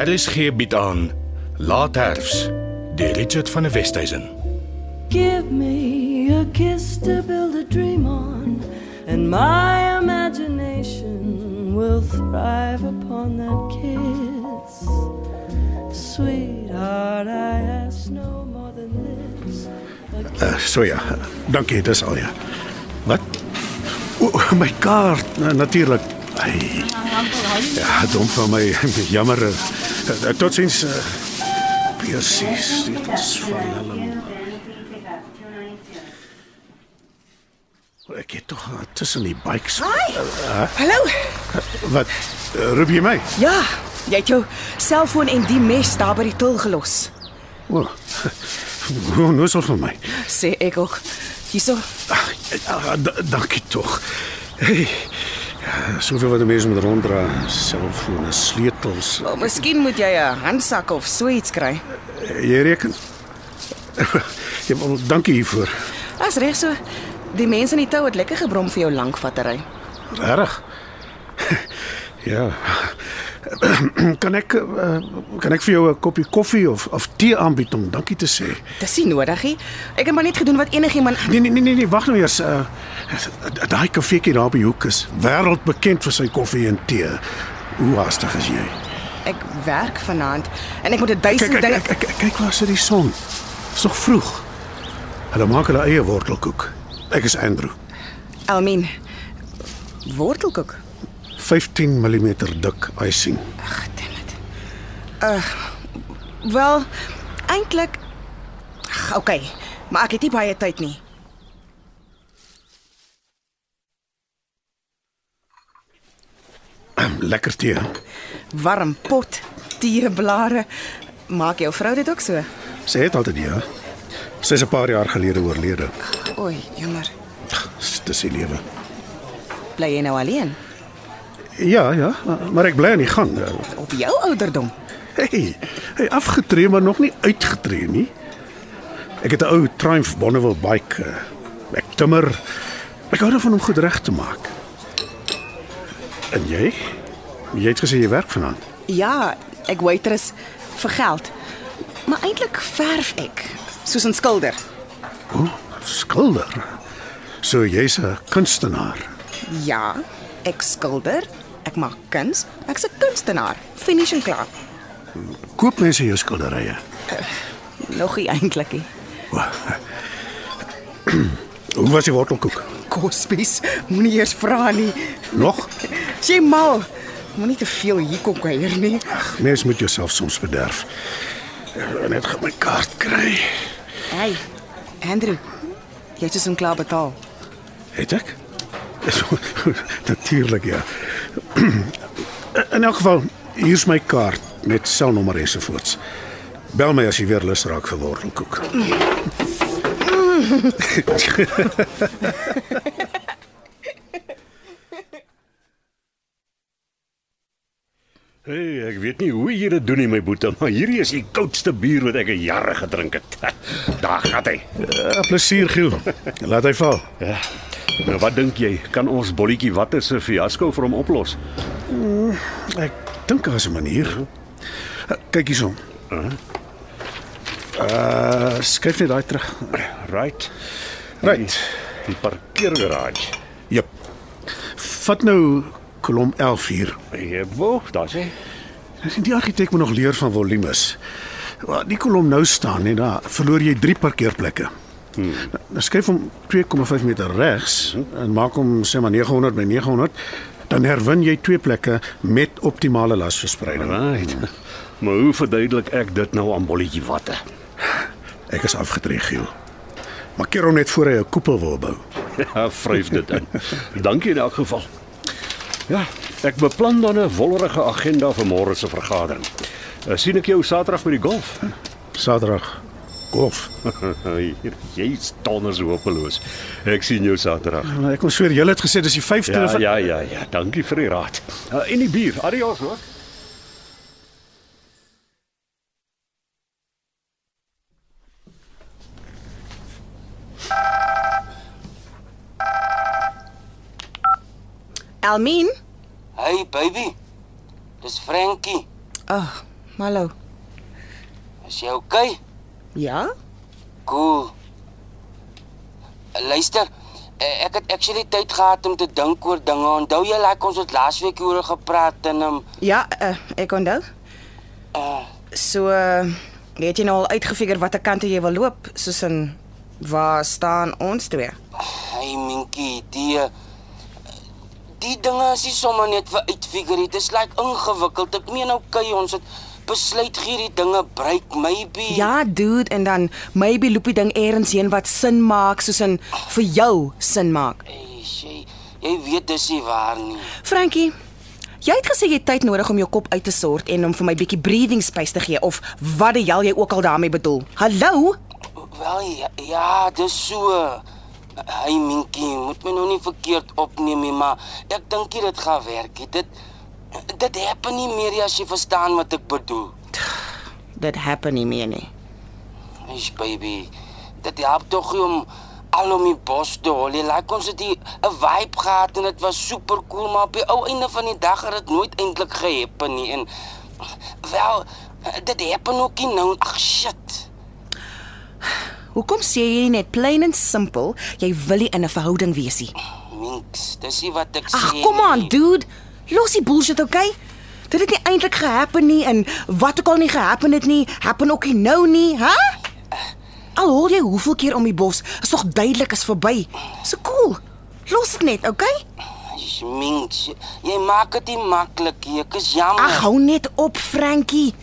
RSG bied aan Laatherfs deur Richard van der Westhuizen. Give me a kiss to build a dream on, and my imagination will thrive upon that kiss. Sweetheart, I ask no more than this. Uh, so ja. Dankie, dis al ja. Wat? O, my kaart, natuurlik. Ai. Ja, dom van my. Jammer. Uh, Totsiens. Uh, Presies, dit is van hulle. Ek het tog uh, tussen die bikes. Hi. Hallo. Wat? Uh, roep jy my? Ja, jy het jou selfoon en die mes daar by die til gelos. O. Hoe nou sal vir my. Sê ek ook. Hierso. Ag, ah, d- dankie tog. Hey. Ja, soveel wat 'n mens moet ronddra, selfone, sleutels. Oh, miskien moet jy 'n handsak of so iets kry. Jy reken. Ja, wel, dankie hiervoor. Dis reg so. Die mense in die tou het lekker gebrom vir jou lank vattery. Regtig? Ja. Kan ek uh, kan ek vir jou 'n koppie koffie of of tee aanbied om dankie te sê? Dis nie nodig nie. Ek het maar net gedoen wat enigiemand Nee nee nee nee, nee wag nou eers. Uh, daai kafeetjie daar by die hoek is wêreldbekend vir sy koffie en tee. Hoe haastig is jy? Ek werk vanaand en ek moet 'n Kyk duisend kyk dinge kyk, kyk, kyk waar sit die son. Dis nog vroeg. Hulle maak hulle eie wortelkoek. Ek is Andrew. Elmien. Wortelkoek. 15 mm dik icing. Ag, damn it. Uh wel eintlik Ag, okay, maar ek het nie baie tyd nie. Lekker tee. Warm pot, teeblare. Maak jou vrou dit ook so? Sy het altyd ja. Sy is 'n paar jaar gelede oorlede. Oei, jammer. Dis die lewe. Bly jy nou alleen? Ja, ja, maar ek bly aan die gang. Op jou ouderdom? Hey, hey afgetree maar nog nie uitgetree nie. Ek het 'n ou Triumph Bonneville bike. eh, Ek timmer. Ek hou daarvan om goed reg te maak. En jy? Jy het gesê jy werk vanaand. Ja, ek waitress vir geld. Maar eintlik verf ek, soos 'n skilder. O, skilder. So jy's 'n kunstenaar. Ja, ek skilder, ek maak kuns, ek's 'n kunstenaar. Finish en klaar. Koop mense jou skilderye? Nog nie eintlik nie. Hoe was die wortelkoek? Kospies, moenie eers vra nie. Nog? Jy mal. Moenie te veel hier kom kuier nie. Mens moet jouself soms bederf. Net gaan my kaart kry. Hey, Andrew. Jy het dus klaar betaal. Het ek? Natuurlik ja. In elk geval, hier's my kaart met selnommer ensovoorts. Bel my as jy weer lus raak vir wortelkoek. Hey, ek weet nie hoe jy dit doen nie my boetie, maar hierdie is die koudste bier wat ek in jare gedrink het. Daar gaan hy. Ja, plesier Giel. Laat hy val. Ja. Nou wat dink jy, kan ons bolletjie watter se fiasco vir hom oplos? Ek dink daar's 'n manier. Uh, Kyk hierson. Uh, skryf net daai terug. Right. Right. Die parkeergarage. Jep. Vat nou kolom 11 hier. Jy wou, daar sê. Die argitek moet nog leer van volumes. Waar die kolom nou staan, net daar, verloor jy 3 parkeerplekke. Hmm. Nou skryf hom 2,5 meter regs en maak hom sê maar 900 by 900, dan herwin jy twee plekke met optimale lasverspreiding. Right. Maar hoe verduidelik ek dit nou aan bolletjie watte? Ek is afgetree Giel. Maar keer hom net voor hy 'n koepel wil bou. Ja, vryf dit in. Dankie in elk geval. Ja, ek beplan dan 'n wollerige agenda vir môre se vergadering. Uh, sien ek jou Saterdag by die golf? Saterdag golf. Jy staan er so hopeloos. Ek sien jou Saterdag. Nou, Ek kon sweer jy het gesê dis die 5de Ja, ja, ja, ja. Dankie vir die raad. Uh, en die bier. Adios hoor. Elmien? Hey baby. Dis Frankie. Ag, oh, Hallo. Is jy okay? Ja? Cool. Luister, eh, ek het actually tyd gehad om te dink oor dinge. Onthou jy like ons het laasweek oor gepraat en um, Ja, uh, ek onthou. uh, So uh, het jy nou al uitgefigure watter kant jy wil loop, soos in waar staan ons twee? hey Minkie, die eh, die dinge is nie sommer net vir uitfigure. Dit is like ingewikkeld. Ek meen okay, ons het besluit gee die dinge breek maybe. Ja, dude, en dan maybe loop die ding eers heen wat sin maak, soos in vir jou sin maak. Hey, jy, jy weet dis nie waar nie. Frankie, jy het gesê jy het tyd nodig om jou kop uit te sort en om vir my bietjie breathing space te gee of wat die hel jy ook al daarmee bedoel. Hallo? Wel ja, ja dis so. Hey Minkie, moet my nou nie verkeerd opneem nie, maar ek dink dit gaan werk. Dit dit happen nie meer nie, as jy verstaan wat ek bedoel. Dit happen nie meer nie. Eish baby, dit help tog nie om al om die bos te hol. Jy like ons het 'n vibe gehad en dit was super cool, maar op die ou einde van die dag het dit nooit eintlik gehappen nie en wel dit happen ook nie nou. Ag shit. Hoekom sê jy nie net plain en simpel jy wil nie in 'n verhouding wees nie? Minks, dis nie wat ek sê. Ag, kom aan, nie. dude. Los die bullshit, okay? Dit het nie eintlik gehappen nie en wat ook al nie gehappen het nie, happen ook nie nou nie, hè? Al hoor jy hoeveel keer om die bos, is tog duidelik is verby. So cool. Los dit net, okay? Minks, jy, maak dit nie maklik nie. Ek is jammer. Ag, hou net op, Frankie.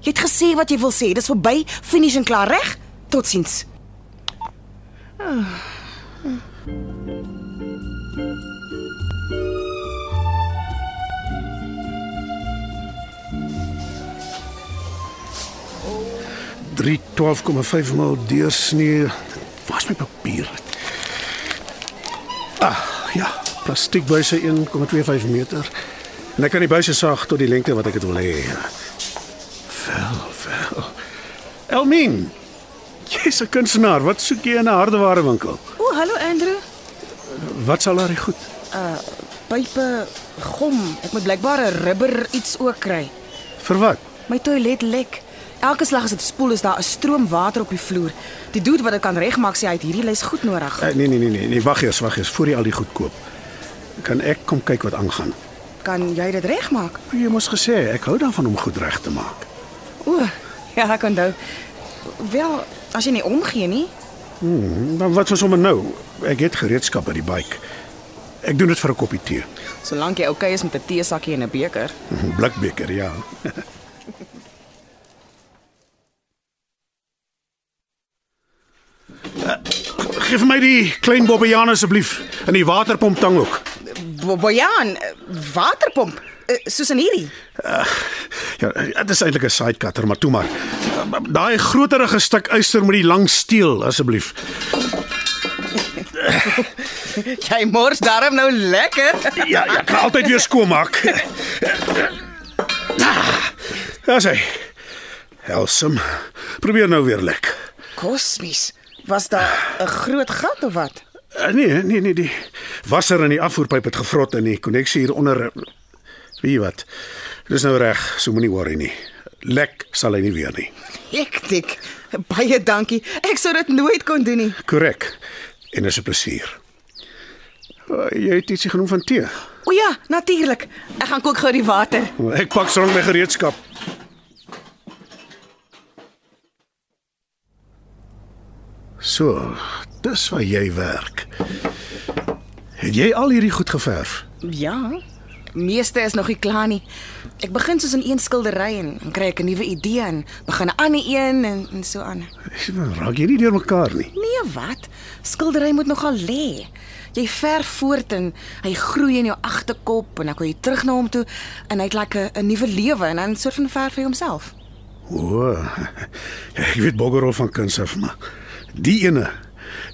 Jy het gesê wat jy wil sê. Dis verby, finish en klaar, reg? Totsiens. .5 mil deursnee. Waar's my papier? Ah, ja, plastiekbuise 1,25 meter. En ek kan die buise saag tot die lengte wat ek dit wil hê. Wel, wel. Elmien. Jy's 'n kunstenaar. Wat soek jy in 'n hardewarewinkel? O, hallo Andrew. Wat sal daar goed? Pype, gom. Ek moet blykbaar 'n rubber iets ook kry. Vir wat? My toilet lek. Elke slag as dit spoel is daar 'n stroom water op die vloer. Die dude wat dit kan regmaak sê hy het hierdie lys goed nodig. Uh, nee nee nee nee, nee wag eers, wag eers voor jy al die goed koop. Kan ek kom kyk wat aangaan? Kan jy dit regmaak? Jy mos gesê ek hou daarvan om goed reg te maak. O, ja, ek onthou. Wel, as jy nie omgee nie. Dan wat was sommer nou? Ek het gereedskap by die bike. Ek doen dit vir 'n koppie tee. Solank jy oukei okay is met 'n teesakkie en 'n beker. Blikbeker, ja. Uh, Geef my die klein bobbejaan asseblief en die waterpomp tang ook. Bo- Bojan, waterpomp, eh, soos in hierdie. Ja, dit is eintlik 'n sidecutter, maar toe maar. Uh, Daai groterige stuk yster met die lang steel asseblief. Jy mors darm nou lekker. Ja, ja, kan altyd weer skoonmaak. Daar's hy. Helsum. Probeer nou weer lek. Kosmies. Was daar 'n groot gat of wat? Uh, nee, nee, nee, die wasser in die afvoerpyp het gevrot en die koneksie hier onder Weet jy wat? Dis nou reg, so moenie worry nie. Lek sal hy nie weer nie. Hektiek. Baie dankie. Ek sou dit nooit kon doen nie. Korrek. En dis 'n plesier. Uh, jy het ietsie genoem van tee. O ja, natuurlik. Ek gaan kook gou die water. Ek pak strong my gereedskap. So, dis waar jy werk. Het jy al hierdie goed geverf? Ja. Meeste is nog nie klaar nie. Ek begin soos in een skildery en dan kry ek 'n nuwe idee en begin 'n ander een en, en so aan. Raak jy nie deur mekaar nie. Nee, wat? Skildery moet nogal lê. Jy verf voort en hy groei in jou agterkop en dan kom jy terug na hom toe en hy het like 'n nuwe lewe en dan soort van verf hy homself. O. Ek weet boggerol van kuns af, maar die ene,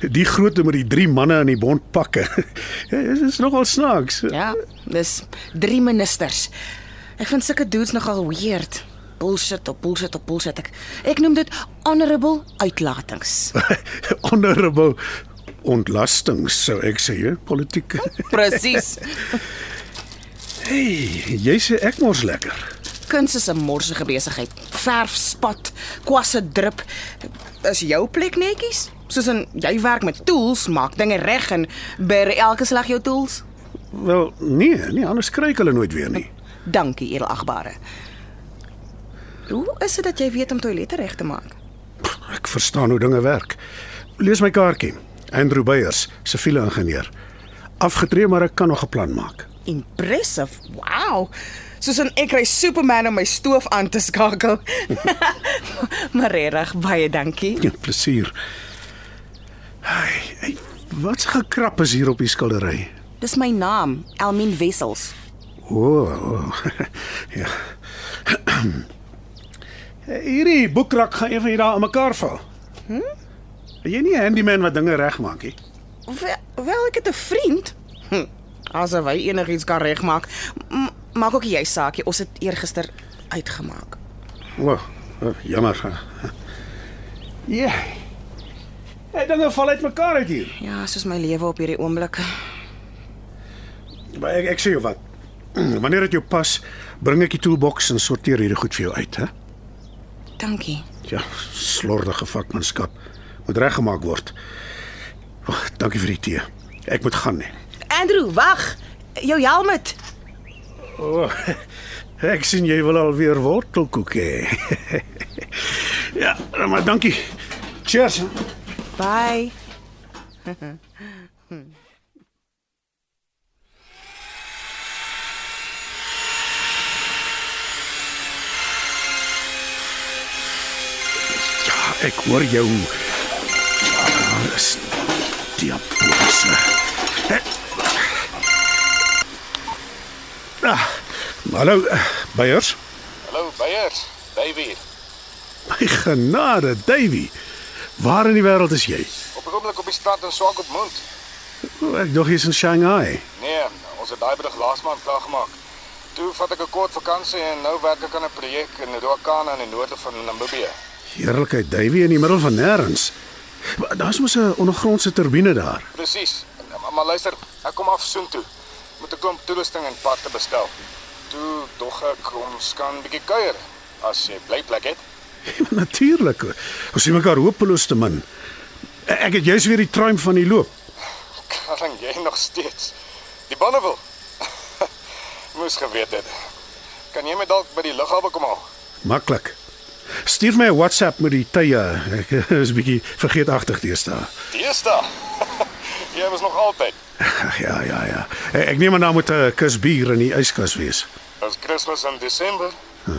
die grootte met die drie manne in die bontpakke. Dit is nogal snaaks. Ja, dis drie ministers. Ek vind sulke dudes nogal weird. Bullshit op bullshit op bullshit. Ek, ek noem dit honorable uitlatings. Honorable ontlastings sou ek sê, politiek. Presies. Hey, jy sê ek mors lekker. Kuns is 'n morsige besigheid. Verf spat, kwasse drup. Is jou plek netjies? Soos in jy werk met tools, maak dinge reg en bær elke slag jou tools. Wel, nee, nee, anders kry ek hulle nooit weer nie. Dankie, edelagbare. Hoe is dit dat jy weet om toilette reg te maak? Ek verstaan hoe dinge werk. Lees my kaartjie. Andrew Beyers, siviele ingenieur. Afgetree, maar ek kan nog 'n plan maak. Impressive. Wow. Soos 'n ek ry Superman om my stoof aan te skakel. maar reg baie dankie. Ja, plesier. Hey, hey, wat 'n gekrap is hier op die skildery. Dis my naam, Elmien Wessels. O, oh, oh. ja. Hierdie boekrak gaan een van hier daar aan mekaar val. Hm? Jy nie 'n handyman wat dinge regmaak nie. Wel, wel ek het 'n vriend. Asof hy enigiets kan regmaak. Maak ook jy saakie. Ons het eergister uitgemaak. O, oh, jammer. Ja. Hey, dinge val uit mekaar uit hier. Ja, soos my lewe op hierdie oomblik. Maar ek ek sê jou wat. Wanneer dit jou pas, bring ek die toolbox en sorteer hierdie goed vir jou uit, hè? Dankie. Ja, slordige vakmanskap moet reggemaak word. Oh, dankie vir die tee. Ek moet gaan nie. Andrew, wag. Jou helmet. O, oh, ek sien jy wil alweer wortelkoek hê. ja, maar dankie. Cheers. Bye. Ja, ek hoor jou. Ah, is diabolise. Ah, hallo, eh, Beyers. Hallo Beyers, Davey. My genade, Davy. Waar in die wêreld is jy? Op die oomblik op die strand in Swakopmund. O, ek dog jy's in Shanghai. Nee, ons het daai bedag laas maand klaar gemaak. Toe vat ek 'n kort vakansie en nou werk ek aan 'n projek in Roakana in die noorde van Namibië. Heerlikheid, Davy in die middel van nêrens. Daar's mos 'n ondergrondse turbine daar. Presies. Maar luister, ek kom af soontoe. Moet 'n klomp toerusting en parte bestel. Toe dog ek ons kan bietjie kuier as jy bly plek het. Natuurlik. Ons sien mekaar hopeloos te min. Ek het juis weer die truim van die loop. Kan jy nog steeds? Die Bonneville. Moes geweet het. Kan jy my dalk by die lughawe kom haal? Maklik. Stuur my 'n WhatsApp met die tye. Ek is bietjie vergeetagtig deesdae. Deesdae. jy was nog altyd. Ag ja, ja, ja. Ek neem aan daar moet 'n kus bier in die yskas wees. Dis Kersfees in Desember.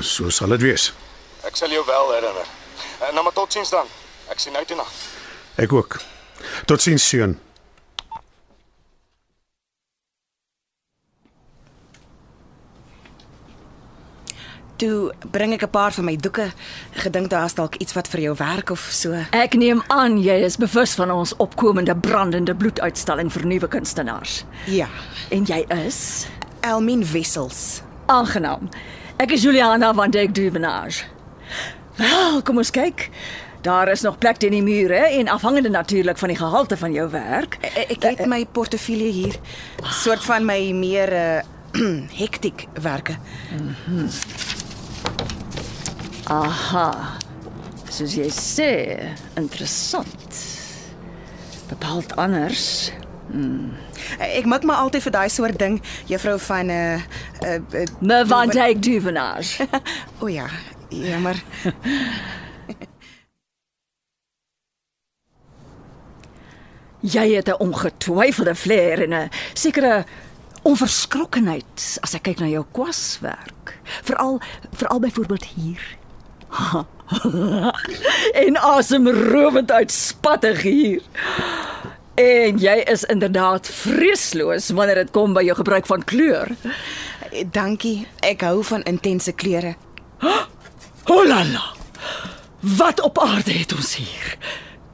So sal dit wees. Ek sal jou wel herinner. En nou maar totsiens dan. Ek sien uit hierna. Ek ook. Totsiens seun. Toe bring ek 'n paar van my doeke. Gedink daar's dalk iets wat vir jou werk of so. Ek neem aan jy is bewus van ons opkomende brandende bloeduitstalling vir nuwe kunstenaars. Ja. En jy is Elmien Wessels. aangenaam. Ek is Juliana van Dijk Duvenage. Wel, kom ons kyk. Daar is nog plek teen die mure en afhangende natuurlik van die gehalte van jou werk. E- Ek het my portefeulje hier. Soort van my meer uh hektiek werke. Aha. Soos jy sê, interessant. Bepaald anders. Ek maak maar altyd vir daai soort ding, juffrou van uh uh, uh Me van Dijk Duvenage. O ja, jammer. Jy het 'n ongetwyfelde flair en 'n sekere onverskrokkenheid as ek kyk na jou kwaswerk. Veral veral byvoorbeeld hier. en asemrowend uitspattig hier. En jy is inderdaad vreesloos wanneer dit kom by jou gebruik van kleur. Dankie. Ek hou van intense kleure. Holala. Wat op aarde het ons hier?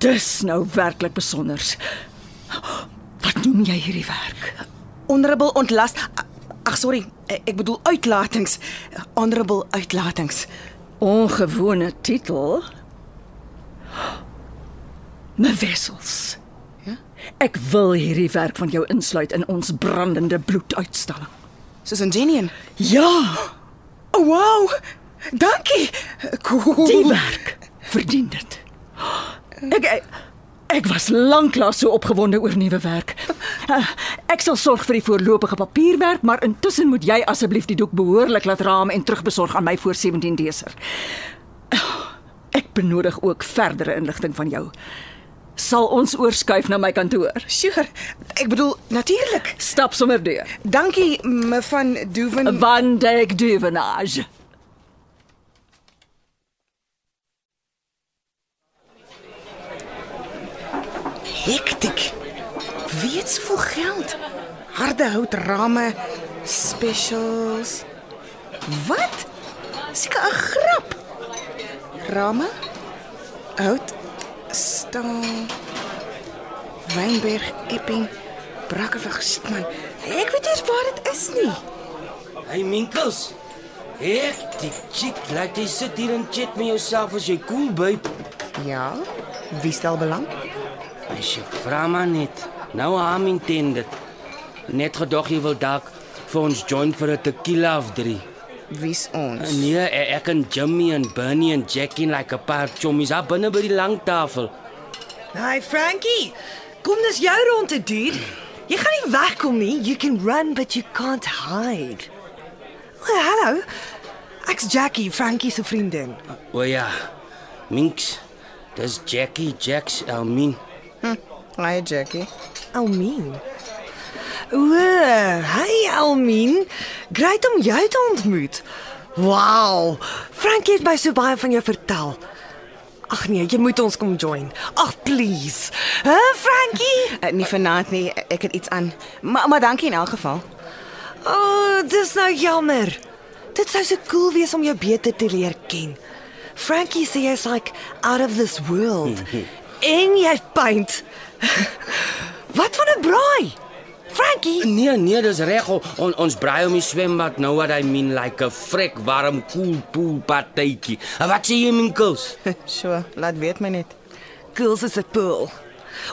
Dis nou werklik besonders. Wat noem jy hierdie werk? Honorable ontlast. Ag sorry, ek bedoel uitlatings. Honorable uitlatings. Ongewone titel. My wessels. Ja? Ek wil hierdie werk van jou insluit in ons brandende bloeduitstalling. Soos in Genian. Ja. Oh, wow. Dankie. Cool. Die werk verdien dit. Ek ek, ek was lanklaas so opgewonde oor nuwe werk. Uh, Ek sal sorg vir die voorlopige papierwerk, maar intussen moet jy asseblief die doek behoorlik laat raam en terugbesorg aan my voor 17 Desember. Ek benodig ook verdere inligting van jou. Sal ons oorskuif na my kantoor? Sure. Ek bedoel natuurlik. Stap sommer deur. Dankie me van Doeven. Van Dijk Duvenage. Hektiek. Weet soveel geld. Harde hout rame, specials. Wat? Seker 'n grap. Rame? Hout, staal, Wynberg, Epping, Brakkerweg, man. Ek weet nie waar dit is nie. Hey Minkels. Ek die chick, laat jy sit hier en chat met jouself as jy cool babe. Ja. Wie stel belang? As jy vra maar net. Nou I'm intended. Net gedog jy wil dalk vir ons join vir 'n tequila of drie. Wie's ons? Nee, e- ek en Jimmy en Bernie en Jackie like 'n paar chommies daar binne by die lang tafel. Hey Frankie, kom dis jou ronde, dude. Jy gaan nie wegkom nie. You can run but you can't hide. Well, hallo. Ek's Jackie, Frankie se vriendin. O ja. Minks. Dis Jackie, Jax, Elmin. Hi Jackie. Almien. O, hey Almien. Great om jou te ontmoet. Wow. Frankie het my so baie van jou vertel. Ag nee, jy moet ons kom join. Ag please. Hè, Frankie? Uh, nie vanaand nie, ek het iets aan. Maar maar dankie in elk geval. O, oh, dis nou jammer. Dit sou so cool wees om jou beter te leer ken. Frankie sê jy's like out of this world. en jy paint. Wat van 'n braai? Frankie, Nee, nee, dis reg. On, ons braai om die swembad nou what I mean like 'n frek warm cool pool partytjie. Wat sê jy Minkels? So, laat weet my net. girls is 'n pool.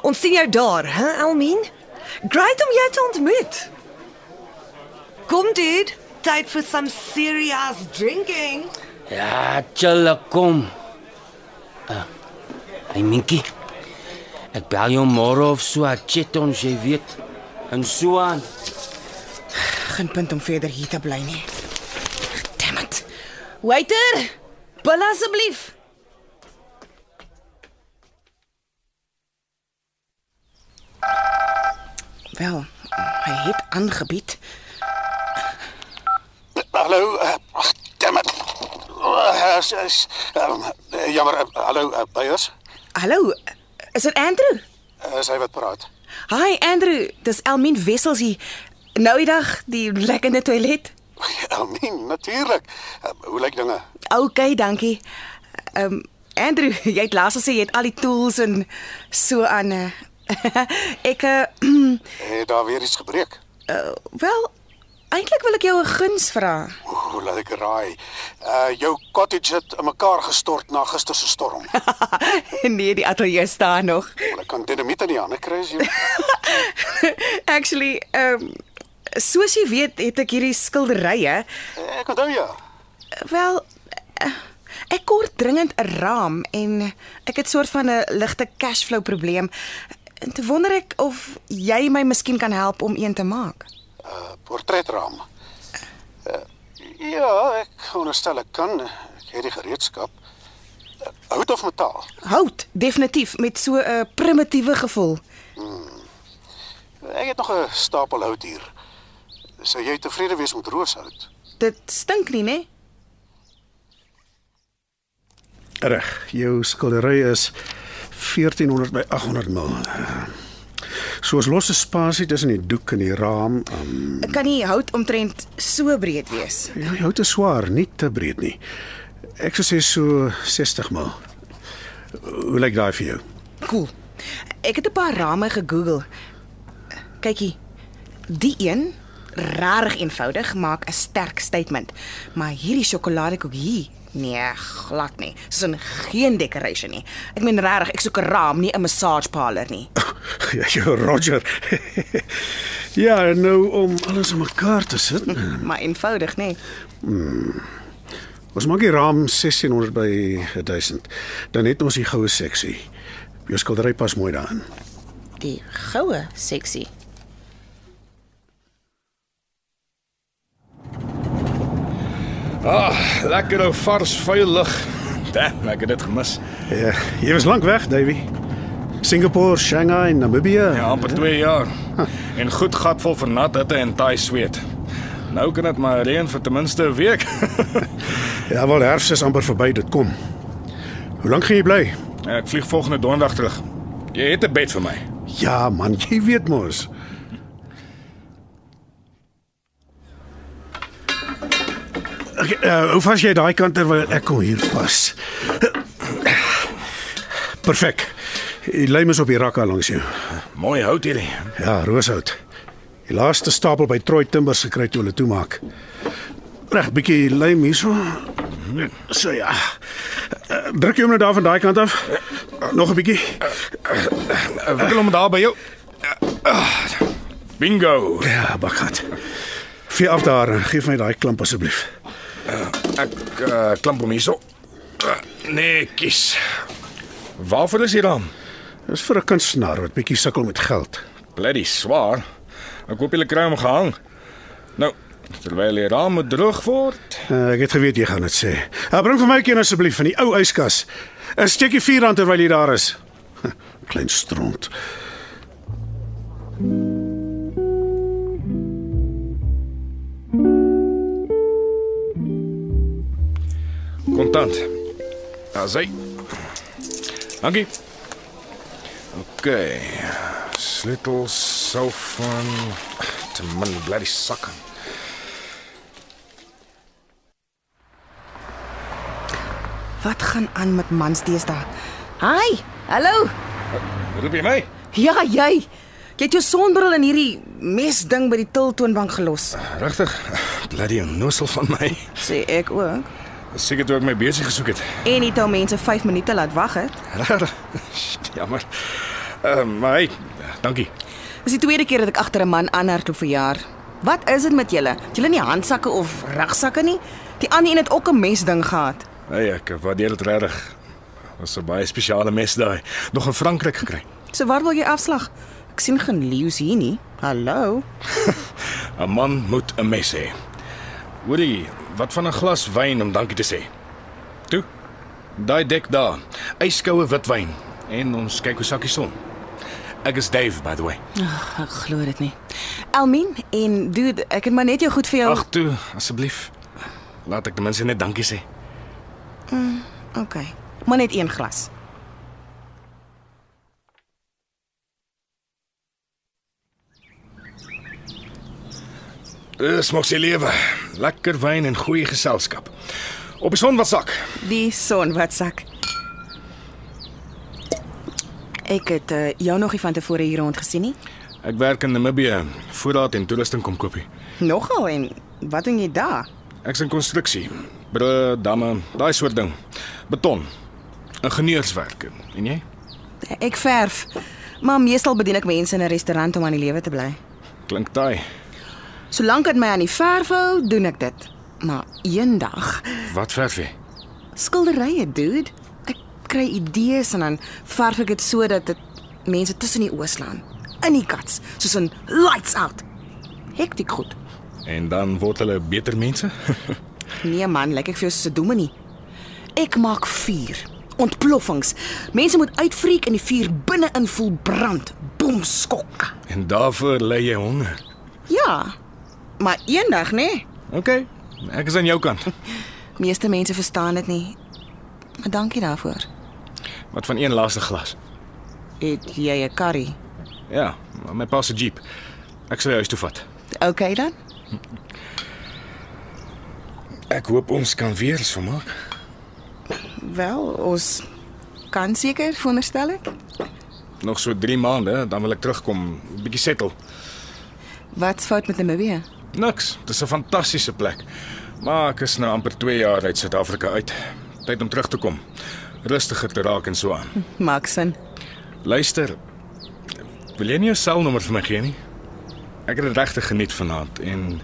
Ons sien jou daar, hè, Almien? Great om jou te ontmoet. Kom dude, tyd vir some serious drinking. Ja, chill kom. Uh, hey Minkie. Ek bel jou môre of so, chat ons, jy weet. En so aan. Geen punt om verder hier te bly nie. Damn it. Waiter, bil asseblief. Wel, hy het aangebied. Hallo. Uh, damn it. Uh, is, is, um, uh, jammer. Uh, hallo, uh, Beyers. Hallo, is dit Andrew? Uh, is hy wat praat? Hi Andrew, dis Elmien Wessels hier. Nou die dag, die lekkende toilet. Elmien, natuurlik. Uh, hoe lyk dinge? OK, dankie. Ehm um, Andrew, jy het laas gesê jy het al die tools en so aan uh, ek uh, Het daar weer iets gebreek? uh, wel eintlik wil ek jou 'n guns vra. Hoe laat ek raai? Uh jou cottage het in mekaar gestort na gister se storm. nee, die ateljee staan nog. Ek kan dinamiet in die hande kry as jy. Actually, ehm um, soos jy weet, het ek hierdie skilderye. Ek onthou ja. Wel, eh, ek kort dringend 'n raam en ek het soort van 'n ligte cashflow probleem. En toe wonder ek of jy my miskien kan help om een te maak. Uh portretraam. Uh, ja, ek onderstel ek kan. Ek het die gereedskap. Uh, hout of metaal? Hout, definitief met so 'n primitiewe gevoel. Ek het nog 'n stapel hout hier. Sou jy tevrede wees met rooshout? Dit stink nie, né? Reg, jou skildery is 1400 by 800 mil. Soos losse spasie tussen die doek en die raam. Um, Kan nie hout omtrent so breed wees. ja, die hout is swaar, nie te breed nie. Ek sou sê so 60 mil. Hoe lyk daai vir jou? Cool. Ek het 'n paar rame gegoogel. Kykie. Die een, rarig eenvoudig, maak 'n sterk statement. Maar hierdie sjokoladekoek hier, nee, glad nie. Dis 'n geen decoration nie. Ek meen rarig, ek soek 'n raam, nie 'n massage parlor nie. Ja, jou Roger. ja, nou om alles in mekaar te sit. Maar eenvoudig, nê? Ons maak die raam 1600 by 1000. Dan het ons die goue seksie. Jou skildery pas mooi daarin. Die goue seksie. Ah, lekker ou vars vuil lug. Damn, ek het dit gemis. Ja, jy was lank weg, Davy. Singapore, Shanghai, Namibië. Ja, amper 2 jaar. En goed gat vol vir nat hitte en taai sweet. Nou kan dit maar reën vir ten minste 'n week. Ja, wel herfs is amper verby, dit kom. Hoe lank gaan jy bly? ek vlieg volgende donderdag terug. Jy het 'n bed vir my. Ja, man, jy weet mos. Okay, uh, hoe vas jy daai kant terwyl ek kom hier pas? Perfek. Die lym is op die rakke langs jou. Mooi hout hierdie. Ja, rooshout. Die laaste stapel by Troy Timbers gekry toe hulle toemaak. Reg, bietjie lym hierso. So ja. Uh, Druk jy hom nou daar van daai kant af? Nog 'n bietjie. Ek wil hom daar by jou. Bingo. Ja, bakkat. Vee af daar gee my daai klamp asseblief. Ek uh, klamp hom hierso. Uh, netjies. Waarvoor is hier dan? Dis vir 'n kunstenaar wat bietjie sukkel met geld. Bloody swaar. Ek hoop jy kry hom gehang. Nou, terwyl die raam droog word. Uh, ek het geweet jy gaan dit sê. Uh, bring vir my een asseblief van die ou yskas. 'n Steekie vuur aan terwyl jy daar is. Klein stront. Kontant. Daar's hy. Dankie. OK. Sleutels, selfoon, te min bloody sakke. Wat gaan aan met mans deesdae? Hi. Hallo. Roep jy my? Ja, jy. Jy het jou sonbril in hierdie mesding by die tiltoonbank gelos. Regtig? Bloody onnoosel van my. Sê ek ook. Seker toe ek my besig gesoek het. En het al mense 5 minute laat wag het. Jammer. Ehm, uh, maar hey, dankie. Dis die tweede keer dat ek agter 'n man aanhardloop vir jaar. Wat is dit met julle? Het julle nie handsakke of rugsakke nie? Die ander een het ook 'n mesding gehad. Hey, ek waardeer dit regtig. Was 'n baie spesiale mes daai. Nog in Frankryk gekry. So waar wil jy afslag? Ek sien geen leeu's hier nie. Hallo. 'n Man moet 'n mes hê. Hoorie, wat van 'n glas wyn om dankie te sê? Toe. Daai dek daar. Yskoue witwyn en ons kyk hoe sakkie son. Ek is Dave by the way. Ag, ek glo dit nie. Elmien en dude, ek het maar net jou goed vir jou. Ag toe, asseblief. Laat ek ten minste net dankie sê. OK. Maar net een glas. Dis mos die lewe. Lekker wyn en goeie geselskap. Op die son wat sak. Die son wat sak. Ek het uh, jou nog nie van tevore hier rond gesien nie. Ek werk in Namibië, voorraad en toerusting kom koopie. Nogal en wat doen jy daar? Ek's in konstruksie. Brûe, damme, daai soort ding. Beton. Ingenieurswerk. En jy? Ek verf. Maar meestal bedien ek mense in 'n restaurant om aan die lewe te bly. Klink taai. Solank dit my aan die verf hou, doen ek dit. Maar eendag, Wat verf jy? skilderye, dude. Ek kry idees en dan verf ek dit sodat dit mense tussen die oë slaan. In die kats, soos in lights out. Hektiek goed. En dan word hulle beter mense? Nee man, lyk ek vir jou soos 'n dominee. Ek maak vuur. Ontploffings. Mense moet uitfreek en die vuur binne-in voel brand. Boem skok. en daarvoor lê jy honger. Ja. Maar eendag, nê? Nee, OK. Ek is aan jou kant. meeste mense verstaan dit nie. Maar dankie daarvoor. Wat van een laaste glas? Het jy 'n curry? Ja, my pa se jeep. Ek sal jou huis toe vat. Okay dan. Ek hoop ons kan weer so maak. Wel, ons kan seker veronderstel ek. Nog so 3 maande, dan wil ek terugkom, bietjie settle. Wat's fout met Namibië? Niks. Dis 'n fantastiese plek. Maar ek is nou amper 2 jaar uit Suid-Afrika uit. Tyd om terug te kom. Rustiger te raak en so aan. Maak sin. Luister. Wil jy nie jou selnommer vir my gee nie? Ek het dit regtig geniet vanaand en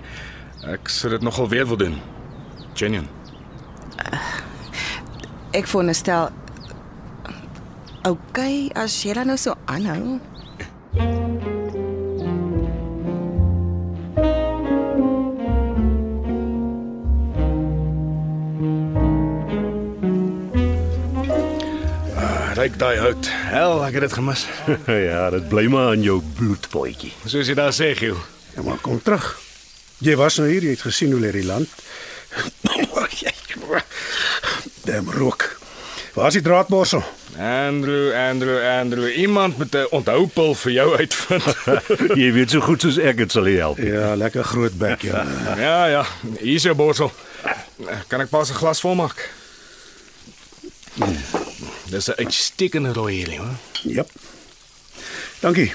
ek sou dit nogal weer wil doen. Genuen. Ek veronderstel OK, as jy dan nou so aanhou. Ryk daai hout. Hel, ek het dit gemis. ja, dit bly maar aan jou bloedpotjie. Soos jy daar sê, Giel. Ja, maar kom terug. Jy was nou hier, jy het gesien hoe lê die land. Dem rook. Waar is die draadborsel? Andrew, Andrew, Andrew, iemand met 'n onthoupel vir jou uitvind. Jy weet so goed soos ek dit sal help. Ja, lekker groot bek, ja. ja, ja, hier is jou borsel. Kan ek pas 'n glas vol maak? Dis 'n uitstekende rooi hierdie, hoor. Jep. Dankie.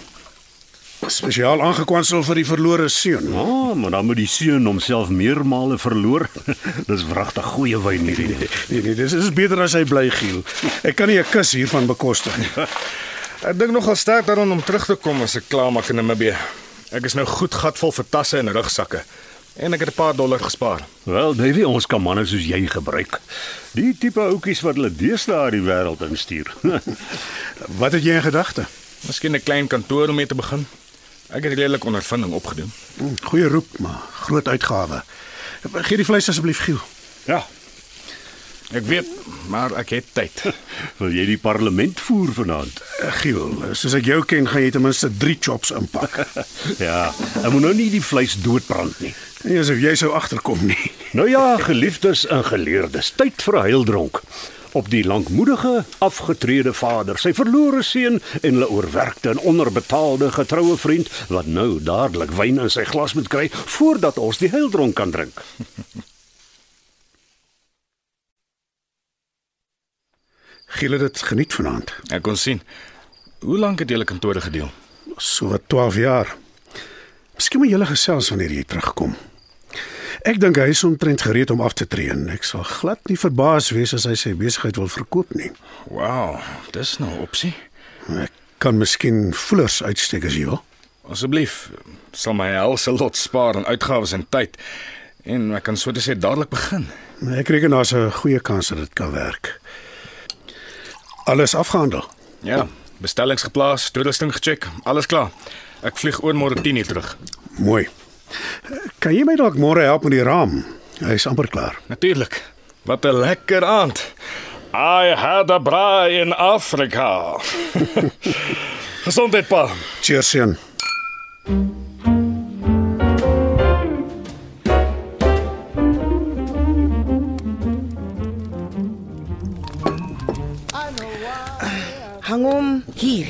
Spesiaal aangekwansel vir die verlore seun. Ja, oh, maar dan moet die seun homself meermale verloor. Dis wragtig goeie wyn hierdie. Nee nee, dis is beter as hy bly giel. Ek kan nie 'n kus hiervan bekostig nie. Ek dink nogal sterk daaraan om terug te kom as ek klaar maak in Namibië. Ek is nou goed gatvol vir tasse en rugsakke. En ek het 'n paar dollar gespaar. Wel, Davey, ons kan manne soos jy gebruik. Die tipe ouetjies wat hulle deesdae die wêreld instuur. Wat het jy in gedagte? Miskien 'n klein kantoor om mee te begin. Ek het redelik ondervinding opgedoen. Hm, Goeie roep, maar groot uitgawe. Gee die vleis asseblief giel. Ja. Ek weet, maar ek het tyd. Wil jy die parlement voer vanaand? Eh, Giel, soos ek jou ken, gaan jy ten minste 3 chops inpak. Ja, ek moet nou nie die vleis doodbrand nie. Nie asof jy sou agterkom nie. Nou ja, geliefdes en geleerdes, tyd vir 'n heildronk. Op die lankmoedige, afgetrede vader, sy verlore seun en hulle oorwerkte en onderbetaalde getroue vriend wat nou dadelik wyn in sy glas moet kry voordat ons die heildronk kan drink. Giel het dit geniet vanaand. Ek kon sien. Hoe lank het julle kantore gedeel? So wat 12 jaar. Miskien moet julle gesels wanneer jy terugkom. Ek dink hy is omtrent gereed om af te tree en ek sal glad nie verbaas wees as hy sy besigheid wil verkoop nie. Wow, dis nou 'n opsie. Ek kan miskien voelers uitsteek as jy wil. Asseblief, sal my helse lot spaar aan uitgawes en tyd. En ek kan so te sê dadelik begin. Ek reken daar's 'n goeie kans dat dit kan werk. Alles afgehandel. Ja, bestellings geplaas, toerusting gecheck, alles klaar. Ek vlieg oor môre 10:00 terug. Mooi. Kan jy my dalk môre help met die raam? Hy is amper klaar. Natuurlik. Wat 'n lekker aand. I had a braai in Afrika. Gesondheid pa. Cheers seun. Hang hom hier.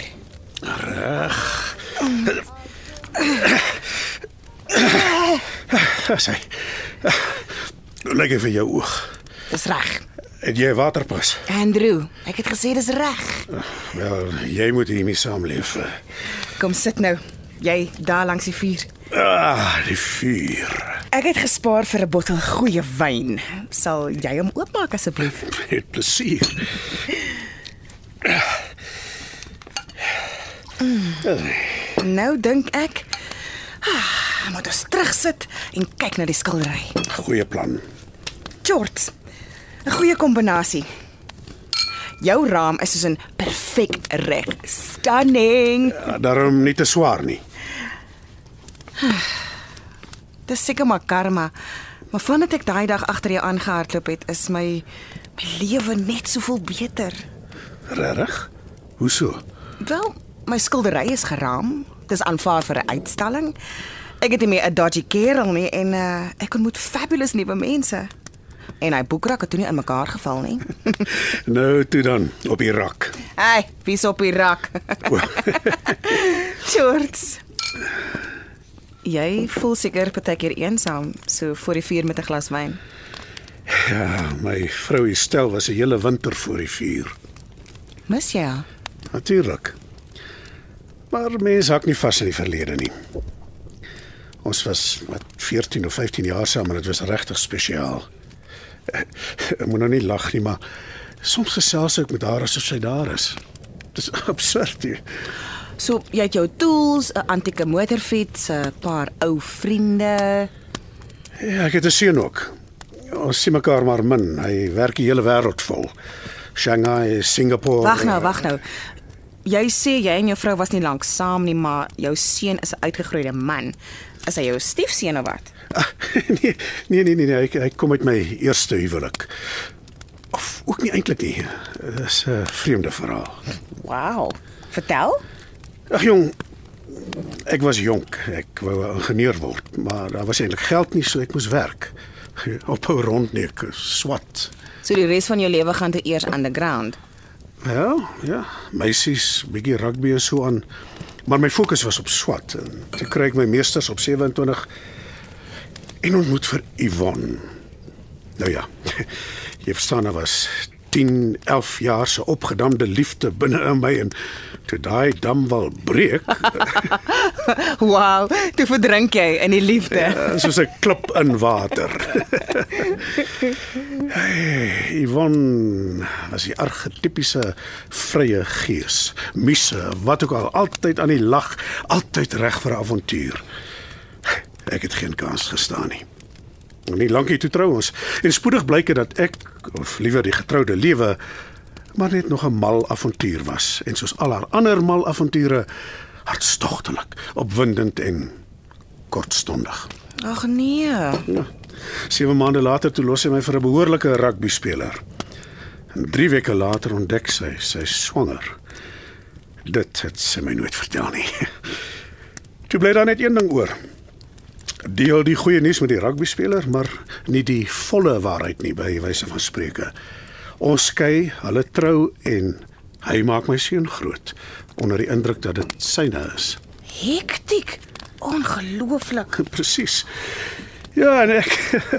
Sy. Lek vir jou oog. Dis reg. Het jy waterpas? Andrew, ek het gesê dis reg. Wel, jy moet hiermee saamleef. Kom sit nou. Jy daar langs die vuur. Ah, die vuur. Ek het gespaar vir 'n bottel goeie wyn. Sal jy hom oopmaak asseblief? Met plesier. Nou dink ek, ah, moet ons terugsit en kyk na die skildery. Goeie plan. Shorts. 'n Goeie kombinasie. Jou raam is soos 'n perfek reg. Stunning. Ja, daarom nie te swaar nie. Dis seker maar karma. Maar vandat ek daai dag agter jou aangehardloop het, is my my lewe net soveel beter. Regtig? Hoe so? Wel, my skildery is geraam. Dis aanvaar vir 'n uitstalling. Ek het meer 'n dodgy kerel nie en uh, ek ontmoet fabulous nuwe mense. En hy boekrak het toe nie in mekaar geval nie. Nou toe dan op die rak. Hey, wie's op die rak? Shorts. Jy voel seker partykeer eensaam, so voor die vuur met 'n glas wyn. Ja, my vrou Estel was 'n hele winter voor die vuur. Mis jy haar? Natuurlik. Maar mense hak nie vas in die verlede nie. Ons was wat 14 of 15 jaar saam en dit was regtig spesiaal. Ek moet nou nie lag nie, maar soms gesels ek met haar asof sy daar is. Dis absurd. Nie? So, jy het jou tools, 'n antieke motorfiets, 'n paar ou vriende. Ja, ek het 'n seun ook. Ons sien mekaar maar min. Hy werk die hele wêreld vol. Shanghai, Singapore. Wag nou, wag nou. Jy sê jy en jou vrou was nie lank saam nie, maar jou seun is 'n uitgegroeide man. Is hy jou stiefseun of wat? Ah, nee, nee, nee, nee, nee. Hy, hy kom uit my eerste huwelik. Of ook nie eintlik nie. Dis 'n vreemde verhaal. Wow. Vertel? Ag jong, ek was jonk. Ek wou 'n ingenieur word, maar daar was eintlik geld nie, so ek moes werk. Ophou rondneek, swat. So die res van jou lewe gaan te eers underground. Wel, ja, meisies, bietjie rugby en so aan. Maar my fokus was op swat en toe kry ek my meesters op 27 en ontmoet vir Yvonne. Nou ja. Jy verstaan, daar was 10, 11 jaar se opgedamde liefde binne in my en toe daai dam wil breek, Wow, toe verdrink jy in die liefde. eh, soos 'n klip in water. hey, Yvonne was die argetipiese vrye gees, misse, wat ook al, altyd aan die lag, altyd reg vir 'n avontuur. Ek het geen kans gestaan nie. Nie lankie toe trou ons en spoedig blyk dit dat ek of liewer die getroude lewe maar net nog 'n mal avontuur was en soos al haar ander mal avonture hartstogtelik, opwindend en kortstondig. Ag nee. Ja. 7 maande later toe los sy my vir 'n behoorlike rugby speler. En 3 weke later ontdek sy sy swanger. Dit het sy my nooit vertel nie. Toe bly daar net een ding oor. Deel die goeie nuus met die rugby speler, maar nie die volle waarheid nie by wyse van spreuke. Ons skei, hulle trou en hy maak my seun groot onder die indruk dat dit syne is. Hektiek. Ongelooflik. Presies. Ja, en ek